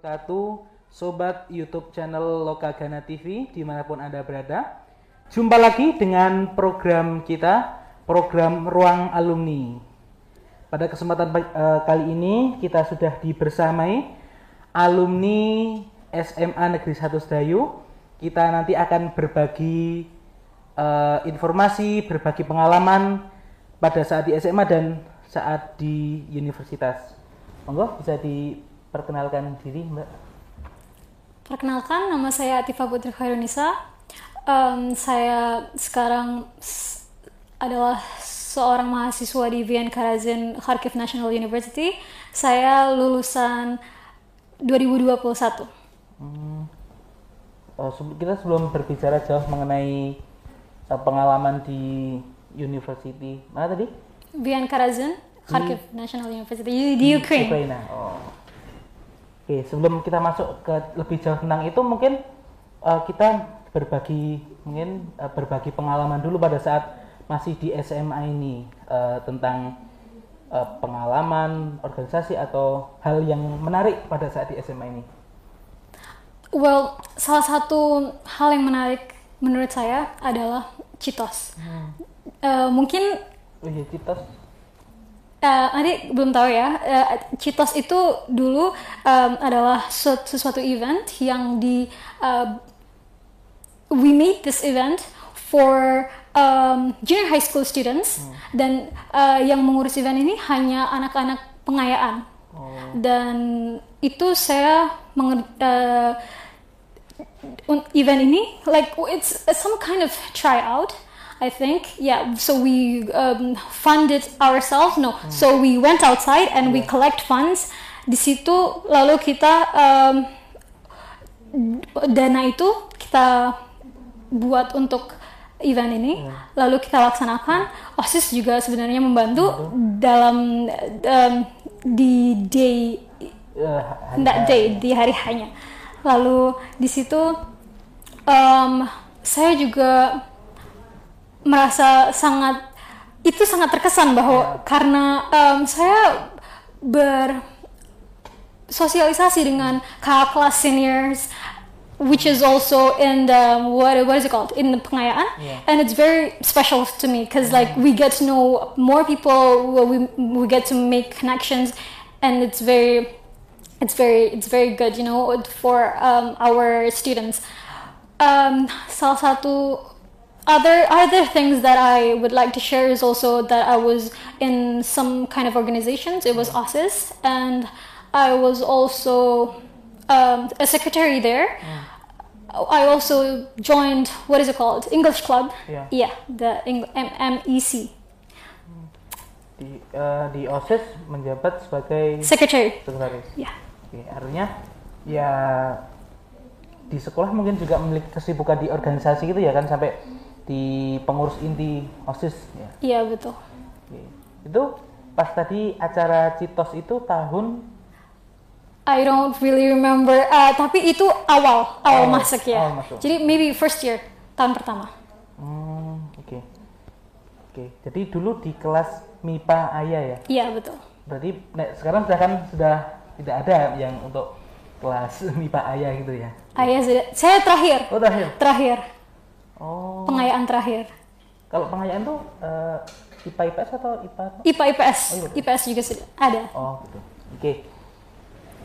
wabarakatuh. Sobat YouTube channel Lokagana TV di mana pun Anda berada Jumpa lagi dengan program kita Program Ruang Alumni. Pada kesempatan uh, kali ini kita sudah dibersamai Alumni SMA Negeri 1 Sedayu. Kita nanti akan berbagi uh, informasi, berbagi pengalaman pada saat di SMA dan saat di universitas. Monggo bisa diperkenalkan diri Mbak Perkenalkan, nama saya Atifa Putri Khairunisa. Um, saya sekarang adalah seorang mahasiswa di Vian Karazin Kharkiv National University. Saya lulusan 2021. Hmm. Oh, kita sebelum berbicara jauh mengenai uh, pengalaman di university mana tadi? Vian Karazin Kharkiv National University di, di Ukraine. Ukraina. Oh. Oke, sebelum kita masuk ke lebih jauh tentang itu, mungkin uh, kita berbagi mungkin uh, berbagi pengalaman dulu pada saat masih di SMA ini uh, tentang uh, pengalaman organisasi atau hal yang menarik pada saat di SMA ini. Well, salah satu hal yang menarik menurut saya adalah Citos. Hmm. Uh, mungkin. Oh iya, Citos uh, nanti belum tahu ya. Uh, Citos itu dulu um, adalah sesuatu event yang di uh, we made this event for um, junior high school students hmm. dan uh, yang mengurus event ini hanya anak-anak pengayaan oh. dan itu saya uh, event ini like it's some kind of tryout I think. Yeah, so we um, fund it ourselves. No, hmm. so we went outside and yeah. we collect funds. Di situ lalu kita um, dana itu kita buat untuk event ini, yeah. lalu kita laksanakan. OSIS juga sebenarnya membantu hmm. dalam um, di day, uh, enggak day di hari hanya. Lalu di situ um, saya juga merasa sangat itu sangat terkesan bahwa yeah. karena um, saya bersosialisasi dengan kakak kelas seniors which is also in the what what is it called in the pengayaan yeah. and it's very special to me because like we get to know more people we we get to make connections and it's very it's very it's very good you know for um, our students um, salah satu other other things that I would like to share is also that I was in some kind of organizations. It was OSIS, and I was also um, a secretary there. Mm. I also joined what is it called English Club. Yeah, yeah the Eng- MEC. Di, uh, di OSIS menjabat sebagai secretary. Sekretaris. Ya. Oke, artinya ya di sekolah mungkin juga memiliki kesibukan di organisasi gitu ya kan sampai di pengurus inti OSIS ya. Iya, betul. Oke. Itu pas tadi acara Citos itu tahun I don't really remember. Uh, tapi itu awal, awal oh, masuk ya. Awal masuk. Jadi maybe first year, tahun pertama. Hmm, oke. Okay. Oke. Okay. Jadi dulu di kelas MIPA Ayah ya? Iya, betul. Berarti nah, sekarang sudah kan sudah tidak ada yang untuk kelas MIPA Ayah gitu ya? Ayah sudah. Saya terakhir. Oh, terakhir. Terakhir. Oh. Pengayaan terakhir. Kalau pengayaan tuh uh, IPA IPS atau IPA? IPA IPS. Oh, iya, IPS juga ada. Oh, gitu. Oke. Okay.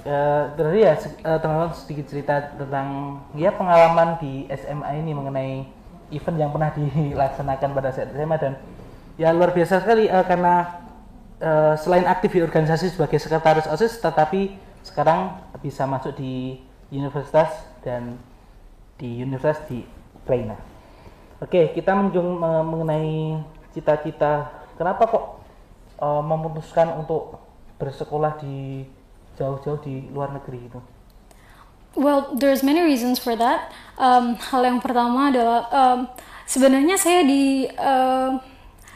Uh, berarti ya uh, teman-teman sedikit cerita tentang ya pengalaman di SMA ini mengenai event yang pernah dilaksanakan pada saat SMA dan ya luar biasa sekali uh, karena uh, selain aktif di organisasi sebagai sekretaris OSIS tetapi sekarang bisa masuk di universitas dan di universitas di Ukraina. Oke, kita menjung mengenai cita-cita. Kenapa kok uh, memutuskan untuk bersekolah di jauh-jauh di luar negeri itu? Well, there's many reasons for that. Um, hal yang pertama adalah um, sebenarnya saya di uh,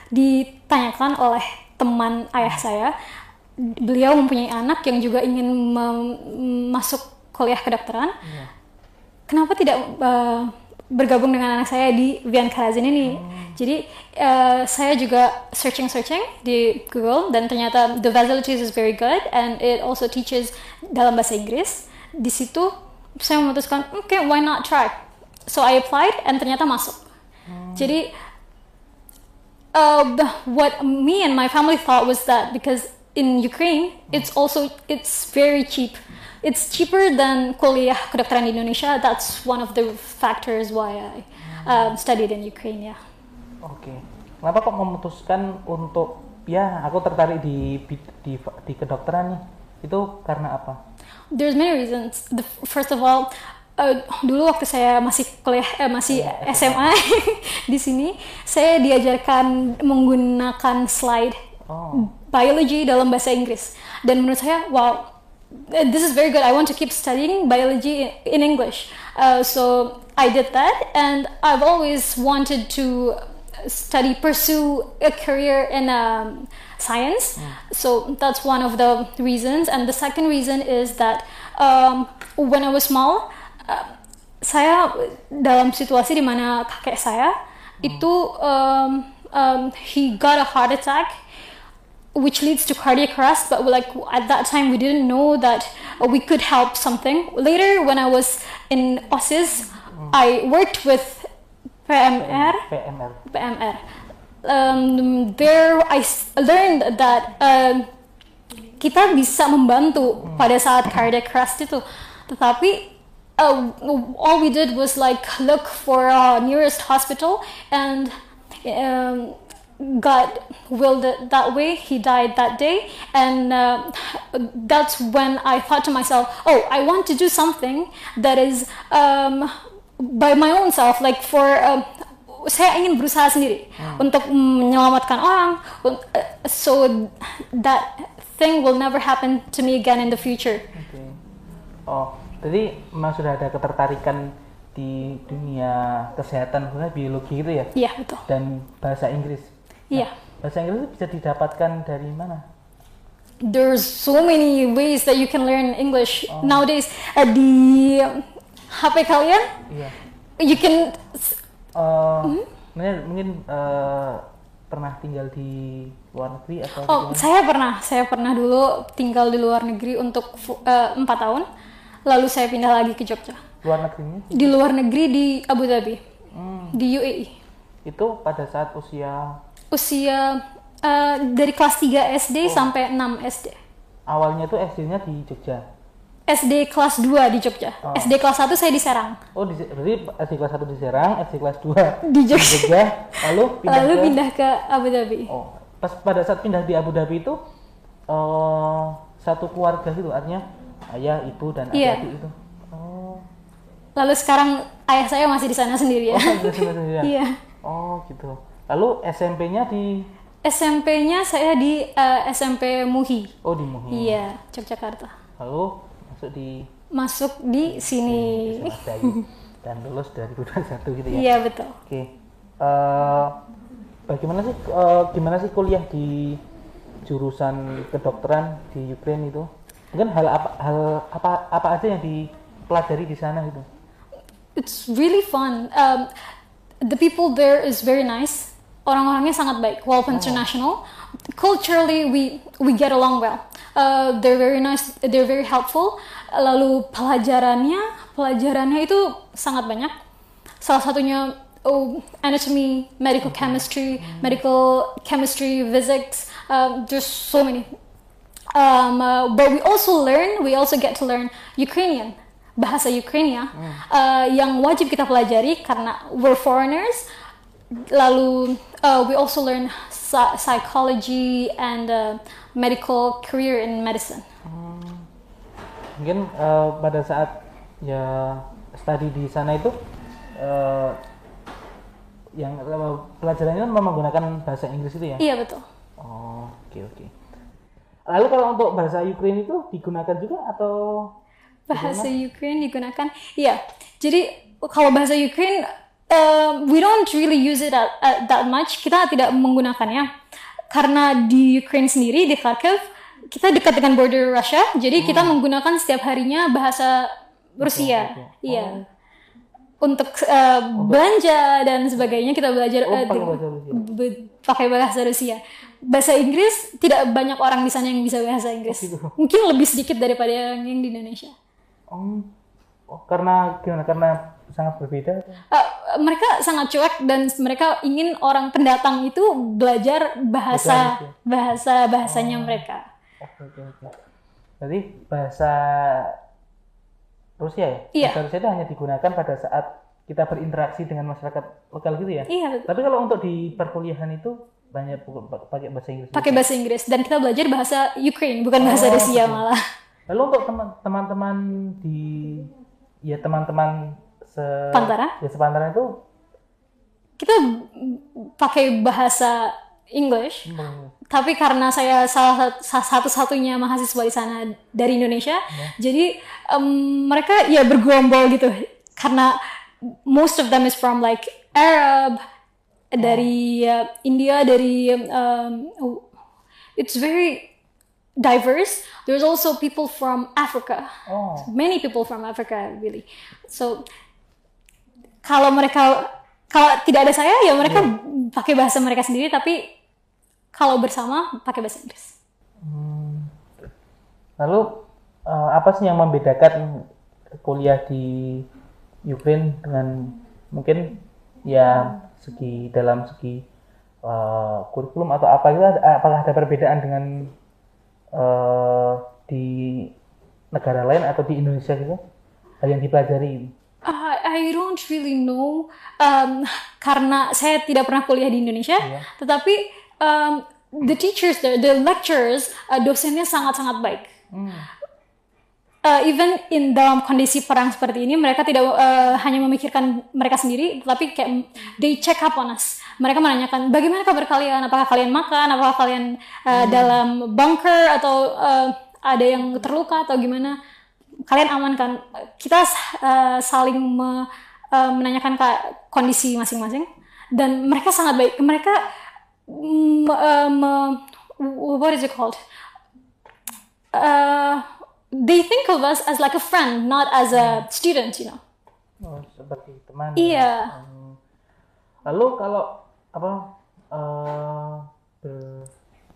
ditanyakan oleh teman ayah saya. Beliau mempunyai anak yang juga ingin masuk kuliah kedokteran. Yeah. Kenapa tidak uh, bergabung dengan anak saya di Vian Karazin ini. Hmm. Jadi uh, saya juga searching-searching di Google dan ternyata the facilities is very good and it also teaches dalam bahasa Inggris. Di situ saya memutuskan oke okay, why not try? So I applied and ternyata masuk. Jadi uh, what me and my family thought was that because in Ukraine it's also it's very cheap it's cheaper than kuliah kedokteran di Indonesia that's one of the factors why I um, studied in Ukraine ya Oke. Kenapa kok memutuskan untuk ya aku tertarik di di di, di kedokteran nih? Itu karena apa? There's many reasons. The, first of all, uh, dulu waktu saya masih kuliah eh, masih SMA di sini, saya diajarkan menggunakan slide Oh. biology dalam bahasa Inggris. Dan menurut saya, wow, this is very good. I want to keep studying biology in English. Uh, so I did that, and I've always wanted to study, pursue a career in um, science. So that's one of the reasons. And the second reason is that um, when I was small, uh, saya dalam situasi di mana kakek saya itu um, um, he got a heart attack which leads to cardiac arrest but like at that time we didn't know that uh, we could help something. Later when i was in osis i worked with pmr PMR. pmr um, I learned that um, kita bisa membantu pada saat cardiac arrest itu. Tetapi uh, all we did was like look for a nearest hospital and um, God willed it that way. He died that day, and uh, that's when I thought to myself, "Oh, I want to do something that is um, by my own self, like for." Um, saya ingin berusaha sendiri untuk menyelamatkan orang, so that thing will never happen to me again in the future. Oke. Oh, jadi memang sudah ada ketertarikan di dunia kesehatan khususnya biologi gitu ya Iya betul. dan bahasa Inggris. Iya. Bahasa Inggris itu bisa didapatkan dari mana? there's so many ways that you can learn English nowadays. Uh, di HP kalian, Iya. you can Eh, Hmm? mungkin, mungkin eh, pernah tinggal di luar negeri atau Oh, gimana? saya pernah. Saya pernah dulu tinggal di luar negeri untuk eh, empat tahun. Lalu saya pindah lagi ke Jogja. luar negerinya Di luar negeri di Abu Dhabi, Hmm. di UAE. itu pada saat usia Usia eh, dari kelas 3 SD sampai 6 SD. awalnya itu SD-nya di Jogja. SD kelas 2 di Jogja. Oh. SD kelas 1 saya di Serang. Oh, di, berarti SD kelas 1 di Serang, SD kelas 2 Di Jogja. Jogja, lalu pindah Lalu ke pindah ke Abu Dhabi. Oh, pas pada saat pindah di Abu Dhabi itu eh satu keluarga gitu, artinya ayah, ibu dan Iya. adik-adik itu. Oh, Lalu sekarang ayah saya masih di sana sendiri ya. oh, gitu, gitu. Iya. Oh, gitu. Lalu SMP-nya di SMP-nya saya di eh, SMP Muhi. oh di Muhi. Iya, Yogyakarta. Lalu masuk di Masuk di sini. SMA Dayu dan lulus 2021 gitu ya. Iya, betul. Oke. Eh, bagaimana sih eh, gimana sih kuliah di jurusan kedokteran di Ukraine itu? Mungkin hal apa hal apa apa aja yang dipelajari di sana gitu? It's really fun. Um, the people there is very nice. Orang-orangnya sangat baik, walaupun international. Culturally, we we get along well. Uh, they're very nice. They're very helpful. Lalu pelajarannya, pelajarannya itu sangat banyak. Salah satunya oh, anatomy, medical chemistry, medical chemistry, physics. Um, there's so many. Um, uh, but we also learn, we also get to learn Ukrainian, bahasa Ukraina, uh, yang wajib kita pelajari karena we're foreigners. Lalu uh, we also learn psy- psychology and uh, medical career in medicine. Mungkin eh, pada saat ya studi di sana itu eh, yang eh, pelajarannya memang menggunakan bahasa Inggris itu ya? Iya betul. Oh, oke oke. Lalu kalau untuk bahasa Ukraine itu digunakan juga atau Bahasa Ukraine digunakan, iya. Jadi kalau bahasa Ukraine, uh, we don't really use it at, at that much. Kita tidak menggunakannya karena di Ukraine sendiri di Kharkiv kita dekat dengan border Russia, jadi kita menggunakan setiap harinya bahasa Rusia. Iya. Untuk uh, belanja dan sebagainya kita belajar Oh, uh, pakai di- bahasa Rusia. be- pakai bahasa Rusia. Bahasa Inggris tidak banyak orang di sana yang bisa bahasa Inggris. gitu. Mungkin lebih sedikit daripada yang yang di Indonesia. Oh, oh, karena gimana? Karena sangat berbeda. Uh, mereka sangat cuek dan mereka ingin orang pendatang itu belajar bahasa Betul, bahasa bahasanya mereka. Oke oke oke. Berarti bahasa Rusia ya? Iya. Bahasa Rusia itu hanya digunakan pada saat kita berinteraksi dengan masyarakat lokal gitu ya? Iya, Tapi kalau untuk di perkuliahan itu banyak pakai bahasa Inggris. pakai bahasa Inggris dan kita belajar bahasa Ukraine bukan bahasa Oh, Rusia betul. malah. Lalu untuk teman- teman-teman di ya teman-teman se Pantara? ya sepantara itu Kita pakai bahasa English hmm, tapi karena saya salah sat- satu-satunya mahasiswa di sana dari Indonesia, jadi em, mereka ya bergerombol gitu karena most of them is from like Arab dari uh, India dari um, it's very diverse. There's also people from Africa, oh many people from Africa really. So kalau mereka kalau tidak ada saya ya mereka pakai bahasa mereka sendiri tapi kalau bersama pakai bahasa Inggris. hmm. lalu eh, apa sih yang membedakan kuliah di Ukraine dengan mungkin ya segi dalam segi eh, kurikulum atau apa itu ada- apakah ada perbedaan dengan eh, di negara lain atau di Indonesia gitu yang dipelajari Uh, I don't really know um, karena saya tidak pernah kuliah di Indonesia, Iya. tetapi um, the teachers there, the lecturers, uh, dosennya sangat-sangat baik. Hmm. Uh, even in dalam kondisi perang seperti ini, mereka tidak uh, hanya memikirkan mereka sendiri, tapi kayak they check up on us. Mereka menanyakan bagaimana kabar kalian, apakah kalian makan, apakah kalian uh, dalam bunker atau uh, ada yang terluka atau gimana. Kalian aman kan? Kita uh, saling me- uh, menanyakan ka- kondisi masing-masing dan mereka sangat baik. Mereka mm, uh, me- what is it called? uh, they think of us as like a friend, not as a student, you know. Oh, seperti teman. Iya. Hmm. Lalu kalau apa eh ber,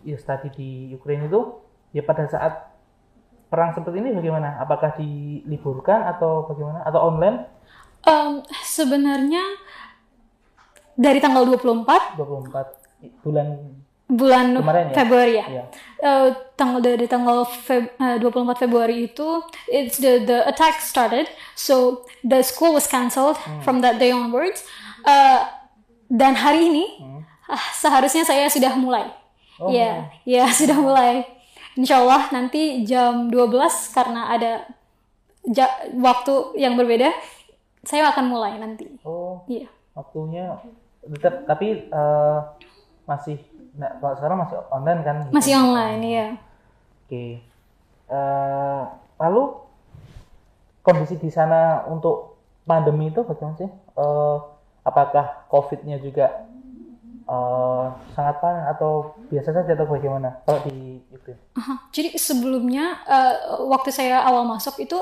ya study di Ukraina itu ya pada saat perang seperti ini bagaimana? Apakah diliburkan atau bagaimana? Atau online? Um, sebenarnya dari tanggal 24 24 bulan bulan Kemarin ya? Februari ya. ya. Eh, tanggal dari tanggal Feb, eh, 24 Februari itu it's the the attack started so the school was cancelled from that day onwards Eh, dan hari ini ah, seharusnya saya sudah mulai Oh, ya ya sudah mulai Insya Allah nanti jam 12 karena ada ja- waktu yang berbeda saya akan mulai nanti Oh, iya waktunya tetap tapi eh, masih nah, kalau sekarang masih online kan? gitu? masih online ya Oke. Eh, lalu kondisi di sana untuk pandemi itu bagaimana sih? Eh, apakah COVID-nya juga eh, sangat parah atau biasa saja atau bagaimana? Kalau di itu. Aha. Jadi sebelumnya eh, waktu saya awal masuk itu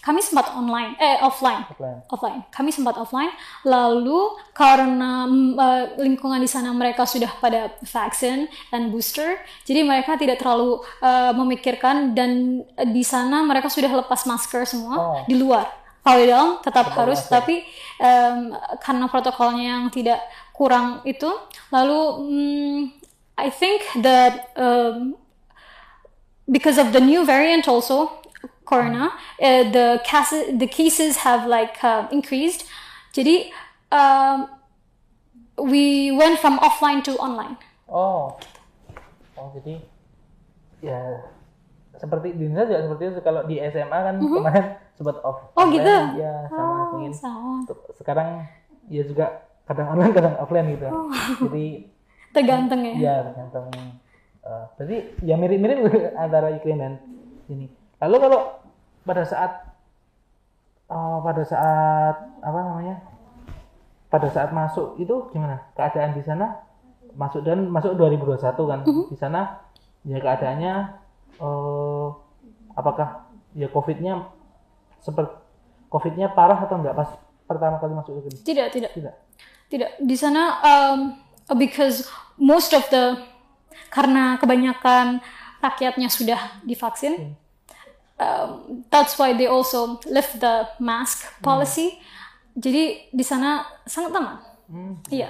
kami sempat online, eh offline, Offline. offline. Kami sempat offline. Lalu karena eh, lingkungan di sana mereka sudah pada vaksin dan booster, jadi mereka tidak terlalu eh, memikirkan dan di sana mereka sudah lepas masker semua Oh. di luar. Kalau di dalam tetap Tetap harus, masker. tapi em, karena protokolnya yang tidak kurang itu, lalu mm, I think that um, because of the new variant also corona uh, the cases the cases have like uh, increased jadi um, we went from offline to online Oh. Oh, jadi ya seperti di Indonesia juga seperti itu kalau di SMA kan kemarin sempat off. Oh, gitu? Ya, sama oh, ingin sama sekarang ya juga kadang online kadang offline gitu. Oh. Jadi tergantung ya Iya, tergantung. eh, berarti ya mirip-mirip antara Ukraine dan ini. Lalu kalau pada saat eh, pada saat apa namanya? Pada saat masuk itu gimana? Keadaan di sana masuk dan masuk 2021 kan. Di sana ya keadaannya eh apakah ya Covid-nya seperti Covid-nya parah atau enggak pas pertama kali masuk ke sini? tidak tidak Tidak. tidak di sana um, because most of the karena kebanyakan rakyatnya sudah divaksin um, that's why they also lift the mask policy. Jadi di sana sangat aman. Hmm, Iya.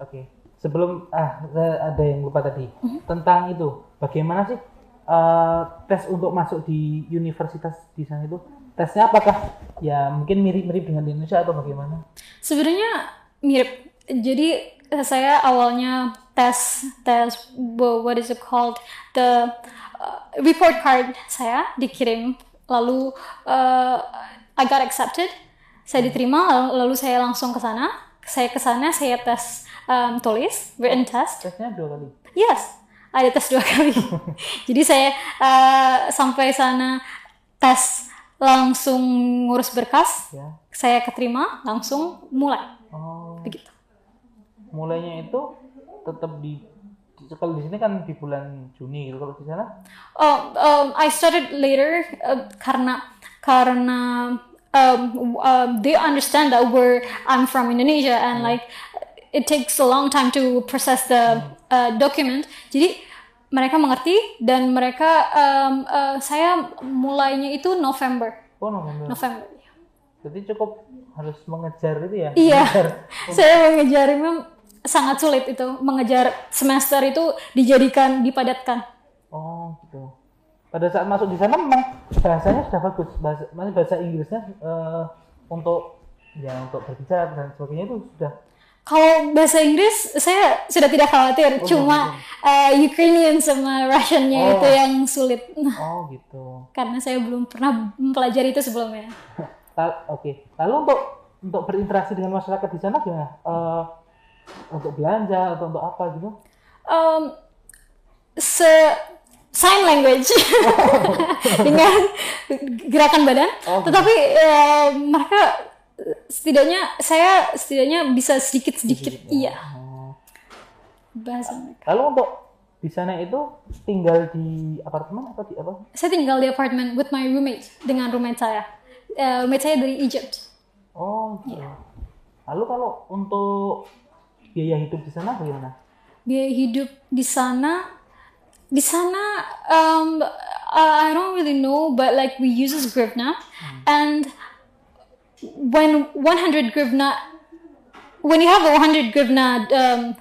Oke. Sebelum ah ada yang lupa tadi tentang itu bagaimana sih eh, tes untuk masuk di universitas di sana itu tesnya apakah ya mungkin mirip-mirip dengan di Indonesia atau bagaimana? Sebenarnya mirip. Jadi saya awalnya tes tes wha- what is it called the uh, report card saya dikirim lalu uh, I got accepted saya diterima lalu, lalu saya langsung ke sana saya ke sana saya tes um, tulis written test Tesnya dua kali. Yes, ada tes dua kali. Jadi saya eh, sampai sana tes langsung ngurus berkas, Ya. saya keterima langsung mulai Oh, begitu. mulainya itu tetap di kalau di sini kan di bulan Juni gitu. Kalau di sana Oh, um, I started later uh, karena karena um, um, they understand that we're I'm from Indonesia and like it takes a long time to process the uh, document. Jadi mereka mengerti dan mereka um, uh, saya mulainya itu November. oh November. November. Jadi cukup harus mengejar itu ya. Iya. Mengejar. saya mengejar memang sangat sulit itu mengejar semester itu dijadikan dipadatkan. Oh gitu. Pada saat masuk di sana memang bahasanya sudah bagus. Bahasa, bahasa Inggrisnya eh, untuk ya untuk berbicara dan sebagainya itu sudah. Kalau bahasa Inggris saya sudah tidak khawatir, cuma uh, Ukrainian sama Russian-nya Oh. itu yang sulit. Oh gitu. Karena saya belum pernah mempelajari itu sebelumnya. Oke. Lalu untuk untuk berinteraksi dengan masyarakat di sana gimana? Eh, untuk belanja atau untuk apa gitu? Um, se sign language dengan gerakan badan, Oh, gitu. tetapi eh, mereka setidaknya saya setidaknya bisa sedikit sedikit iya Oh. bahasa mereka. Lalu untuk di sana itu tinggal di apartemen atau di apa? Saya tinggal di apartemen with my roommate dengan roommate saya. Eh, roommate saya dari Egypt. Oh gitu. Lalu kalau untuk biaya hidup di sana bagaimana? biaya hidup di sana di sana um, I don't really know but like we uses grivna and when 100 grivna when you have a 100 grivna um,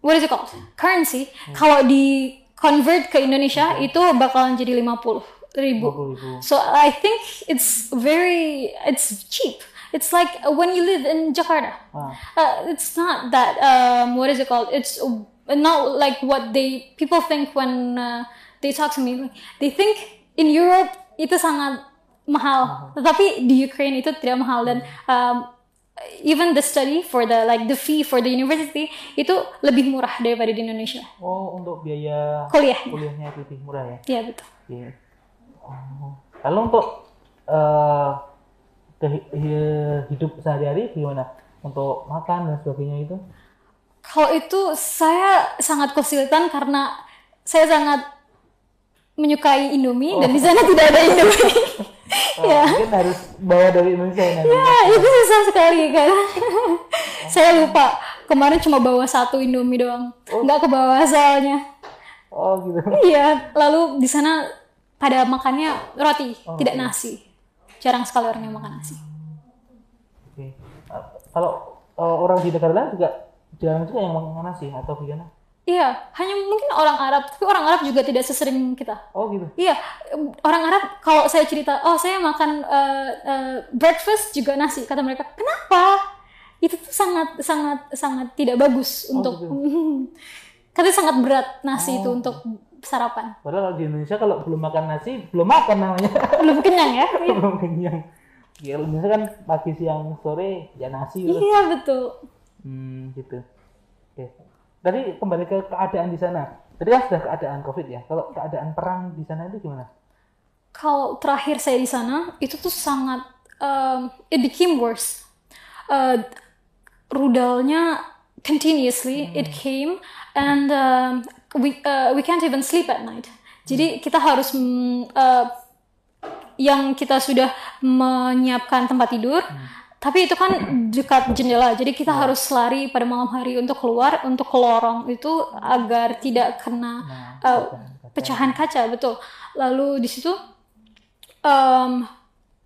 what is it called? Currency. Kalau di convert ke Indonesia itu bakalan jadi 50 ribu. 50.000. so I think it's very it's cheap. It's like when you live in Jakarta. Ah. uh, it's not that um, what is it called? It's not like what they people think when uh, they talk to me. They think in Europe itu sangat mahal tetapi di Ukraine itu tidak mahal dan um, even the study for the like the fee for the university itu lebih murah daripada di Indonesia Oh untuk biaya kuliahnya kuliahnya lebih murah ya? ya betul Iya. Oh. Lalu untuk hi- hidup sehari-hari gimana? Untuk makan dan sebagainya itu? kalau itu saya sangat kesulitan karena saya sangat menyukai Indomie dan di sana tidak ada Indomie Oh, Mungkin harus bawa dari Indonesia ya. Ya, itu susah sekali karena saya lupa kemarin cuma bawa satu Indomie doang, nggak ke bawah soalnya. Oh gitu. Iya, lalu di sana pada makannya roti, tidak nasi. Jarang sekali orang yang makan nasi. Oke. Eh, Kalau eh, orang di negara lain juga jarang juga yang makan nasi atau gimana? Iya, hanya mungkin orang Arab, tapi orang Arab juga tidak sesering kita. Oh gitu. Iya, orang Arab kalau saya cerita, oh saya makan eh, eh, breakfast juga nasi, kata mereka, kenapa? Itu tuh sangat sangat sangat tidak bagus untuk, katanya sangat berat nasi itu untuk sarapan. Padahal di Indonesia kalau belum makan nasi belum makan namanya. Belum kenyang ya? Belum kenyang. Ya Indonesia kan pagi siang sore ya nasi terus. Iya betul. Hmm, gitu. Oke. Tadi kembali ke keadaan di sana. Tadi kan sudah keadaan COVID ya. Kalau keadaan perang di sana itu gimana? Kalau terakhir saya di sana itu tuh sangat, um, it became worse. Uh, rudalnya continuously it came and um, we uh, we can't even sleep at night. Jadi kita harus mm, uh, yang kita sudah menyiapkan tempat tidur tapi itu kan dekat jendela jadi kita harus lari pada malam hari untuk keluar untuk ke lorong itu agar tidak kena Nah, uh, pecahan kaca. betul lalu di situ um,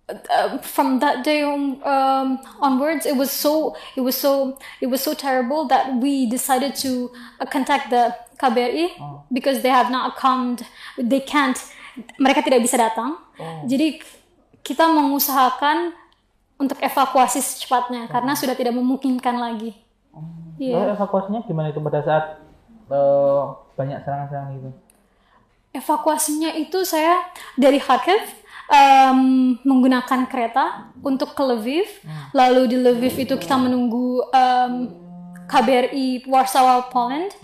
uh, from that day on, um, onwards it was so it was so it was so terrible that we decided to uh, contact the KBRI because they have not come they can't mereka tidak bisa datang Oh. jadi kita mengusahakan untuk evakuasi secepatnya karena sudah tidak memungkinkan lagi Iya. Lalu evakuasinya gimana itu pada saat eh, banyak serangan-serangan gitu? evakuasinya itu saya dari Kharkiv em, menggunakan kereta untuk ke Lviv. Lalu di Lviv itu kita menunggu em, KBRI Warsaw, Poland.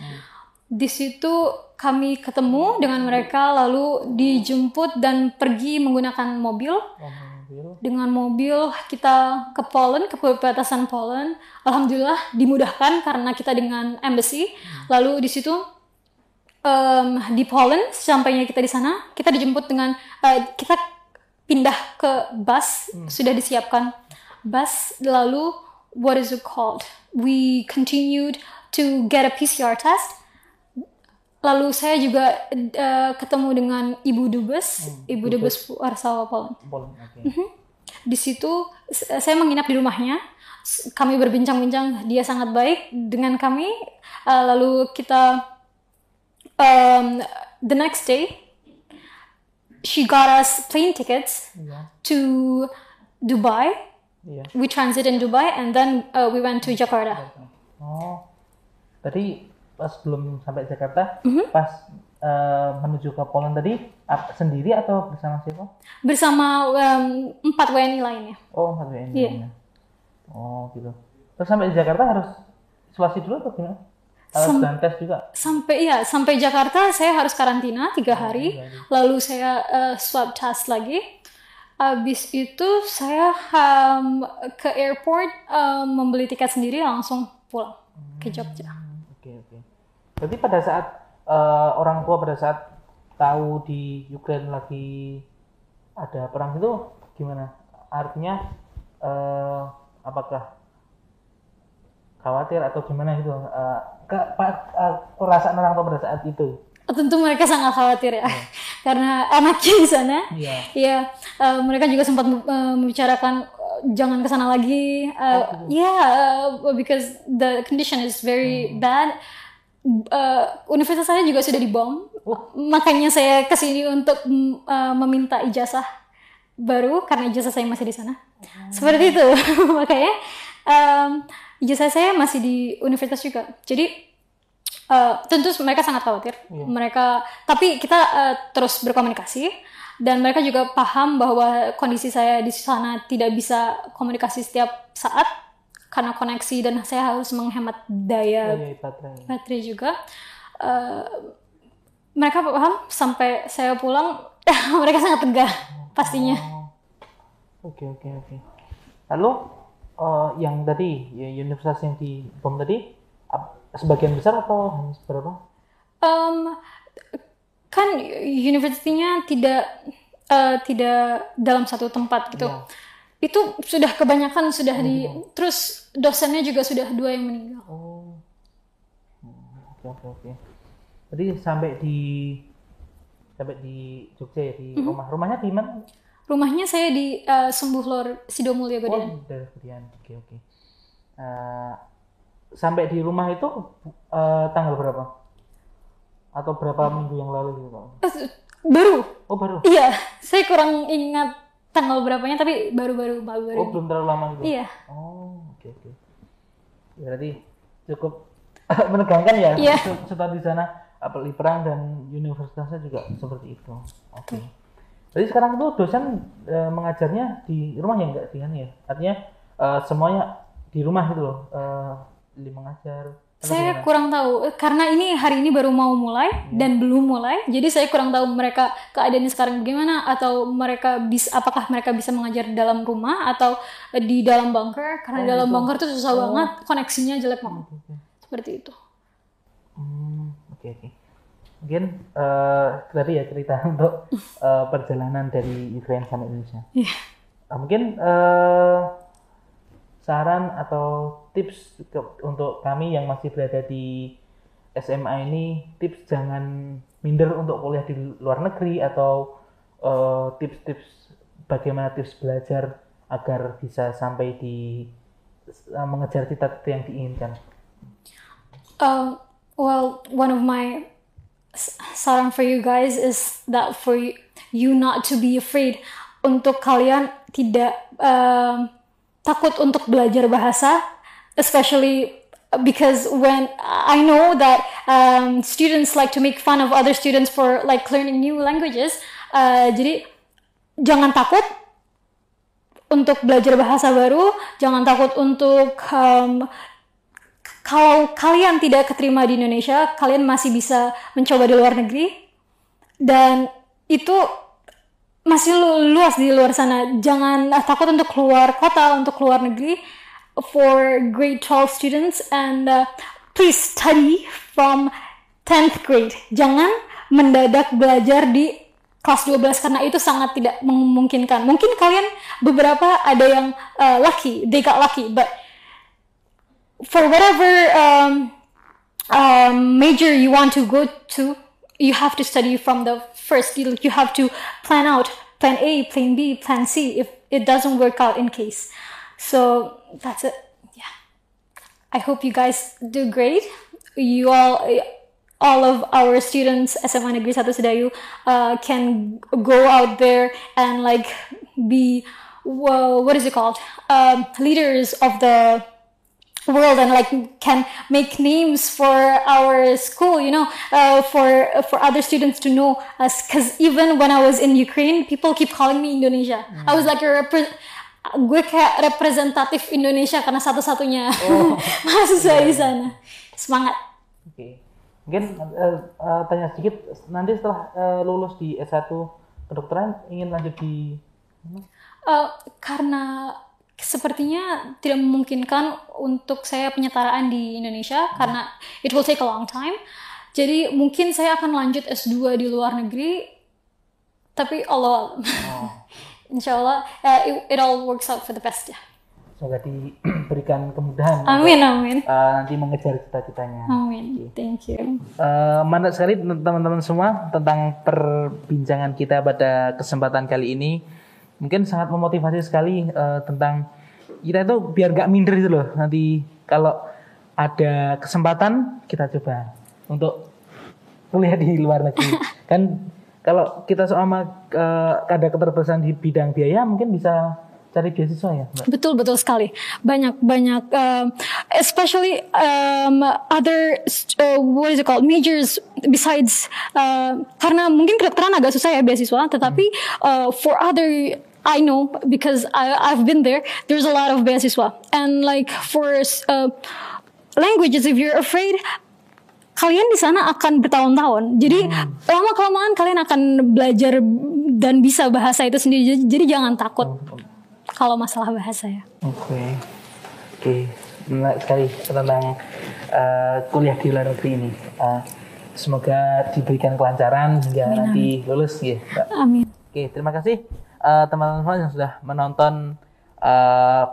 Di situ kami ketemu dengan mereka lalu dijemput dan pergi menggunakan mobil. Oh, mobil. Dengan mobil kita ke Poland, ke perbatasan Poland. Alhamdulillah dimudahkan karena kita dengan embassy. Lalu di situ em, di Poland sampainya kita di sana kita dijemput dengan eh, kita pindah ke bus sudah disiapkan bus lalu what is it called we continued to get a PCR test lalu saya juga eh, ketemu dengan ibu dubes. Ibu dubes. Warsaw Poland. Mhm. di situ saya menginap di rumahnya. Kami berbincang-bincang dia sangat baik dengan kami. Uh, lalu kita um, the next day she got us plane tickets Iya, to Dubai. Iya. we transit in Dubai and then uh, we went to Jakarta. Oh, tadi pas belum sampai Jakarta, Mhm. pas eh, menuju ke Poland tadi ap- sendiri atau bersama siapa? bersama um, empat WNI lainnya Oh, satu ini. Iya. Oh, gitu. Terus sampai di Jakarta harus isolasi dulu atau gimana? Harus Sam- tes juga. sampai ya sampai Jakarta saya harus karantina tiga hari tiga hari. lalu saya uh, swab test lagi habis itu saya um, ke airport um, membeli tiket sendiri langsung pulang ke Jogja Hmm. Berarti pada saat eh, orang tua pada saat tahu di Ukraina lagi ada perang itu gimana? Artinya eh, apakah khawatir atau gimana gitu? Eh, ke, pa- eh, perasaan orang tua pada saat itu? tentu mereka sangat khawatir ya karena anaknya di sana Iya. ya eh, mereka juga sempat membicarakan jangan ke sana lagi Eh, ya eh, because the condition is very bad Eh, universitas saya juga sudah dibom. Makanya saya ke sini untuk mm, eh, meminta ijazah baru karena ijazah saya masih di sana. Seperti itu. Makanya em, ijazah saya masih di universitas juga. Jadi Eh, tentu mereka sangat khawatir. Mereka, tapi kita eh, terus berkomunikasi. Dan mereka juga paham bahwa kondisi saya di sana tidak bisa komunikasi setiap saat karena koneksi dan saya harus menghemat daya baterai. baterai juga. Eh, mereka paham sampai saya pulang, mereka sangat tegar pastinya. Oh. Oke, oke, oke. Lalu eh, yang tadi ya, universitas yang di bom tadi sebagian besar atau hanya seberapa? Em, kan universitinya tidak eh, tidak dalam satu tempat gitu. Iya. Itu sudah kebanyakan sudah di terus dosennya juga sudah dua yang meninggal. Oh. Hmm, Oke oke oke. Jadi sampai di sampai di Jogja ya di Mhm. rumah. Rumahnya di mana? Rumahnya saya di eh, Sembuh Lor Sidomulyo Oh, di daerah Gedian. Oke oke. Eh, sampai di rumah itu eh, tanggal berapa? Atau berapa minggu yang lalu gitu Pak? Baru. Oh baru. Iya, saya kurang ingat tanggal berapanya tapi baru-baru baru-baru. Oh belum terlalu lama gitu. Iya. Oh, oke oke. Ya, Berarti cukup menegangkan ya set- setelah di sana apalagi perang dan universitasnya juga seperti itu. Oke. Jadi sekarang tuh dosen eh, mengajarnya di rumah ya enggak di sana ya? Artinya eh, semuanya di rumah gitu loh. Lili mengajar. Saya gimana? kurang tahu Eh, karena ini hari ini baru mau mulai dan belum mulai. Jadi saya kurang tahu mereka keadaannya sekarang bagaimana atau mereka bisa apakah mereka bisa mengajar di dalam rumah atau eh, di dalam bunker karena di dalam bunker itu susah banget koneksinya jelek banget. Oke, oke. Seperti itu. Hmm, oke oke. Mungkin eh tadi ya cerita untuk eh, perjalanan dari Ukraina sampai Indonesia. Iya. Nah, mungkin eh saran atau tips ke, untuk kami yang masih berada di SMA ini tips jangan minder untuk kuliah di luar negeri atau eh, tips-tips bagaimana tips belajar agar bisa sampai di uh, mengejar cita-cita yang diinginkan. Um, well, one of my saran for you guys is that for you, you not to be afraid untuk kalian tidak um, takut untuk belajar bahasa, especially because when I know that um, students like to make fun of other students for like learning new languages, uh, jadi jangan takut untuk belajar bahasa baru, jangan takut untuk um, kalau kalian tidak keterima di Indonesia, kalian masih bisa mencoba di luar negeri dan itu masih lu- luas di luar sana. Jangan ah, takut untuk keluar kota, untuk keluar negeri for grade 12 students and uh, please study from 10th grade. Jangan mendadak belajar di kelas 12 karena itu sangat tidak memungkinkan. Mungkin kalian beberapa ada yang uh, lucky, they got lucky, but for whatever um, um, major you want to go to, you have to study from the first. You, you have to plan out plan A, plan B, plan C if it doesn't work out in case. So that's it. Yeah. I hope you guys do great. You all, all of our students SMA Negeri Satu Sedayu uh, can go out there and like be, wha- what is it called? Um, leaders of the world and like can make names for our school you know uh, for for other students to know us. Because even when i was in ukraine people keep calling me indonesia. I was like a repre- gue kayak representatif Indonesia karena satu-satunya mahasiswa di sana. Semangat. Oke. Mungkin eh, eh, tanya sedikit nanti setelah eh, lulus di S1 kedokteran ingin lanjut di Eh, karena sepertinya tidak memungkinkan untuk saya penyetaraan di Indonesia karena it will take a long time. Jadi mungkin saya akan lanjut S2 di luar negeri. Tapi Allah, insya Allah eh, it, it all works out for the best ya. semoga diberikan kemudahan Amin amin eh, nanti mengejar cita-citanya. amin. Thank you. Eh, mantap sekali teman-teman semua tentang perbincangan kita pada kesempatan kali ini. Mungkin sangat memotivasi sekali eh, tentang kita itu biar gak minder gitu loh. Nanti kalau ada kesempatan kita coba untuk kuliah di luar negeri. kan kalau kita sama eh, ada keterbatasan di bidang biaya mungkin bisa cari beasiswa ya, Mbak. Betul betul sekali. Banyak banyak, um, especially um, other uh, what is it called majors besides uh, karena mungkin kedokteran agak susah ya beasiswa, tetapi uh, for other I know because I, I've been there. There's a lot of beasiswa and like for uh, languages, if you're afraid kalian di sana akan bertahun-tahun. Jadi lama kelamaan kalian akan belajar dan bisa bahasa itu sendiri. Jadi, jadi jangan takut kalau masalah bahasa ya. Oke, oke, menarik sekali tentang eh, kuliah di luar negeri ini. Eh, semoga diberikan kelancaran hingga nanti lulus ya. Mbak. Amin. Oke, terima kasih eh, teman-teman yang sudah menonton eh,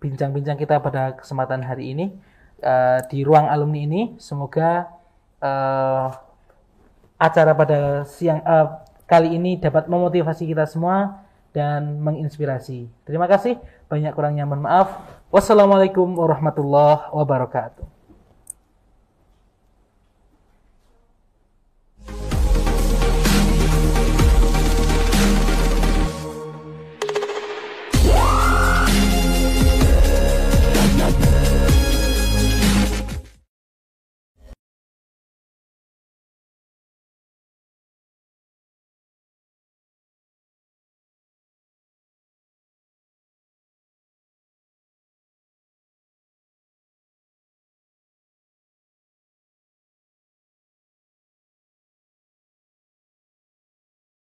bincang-bincang kita pada kesempatan hari ini eh, di ruang alumni ini. Semoga eh, acara pada siang eh, kali ini dapat memotivasi kita semua dan menginspirasi. Terima kasih. Banyak kurangnya mohon maaf. Wassalamualaikum warahmatullahi wabarakatuh.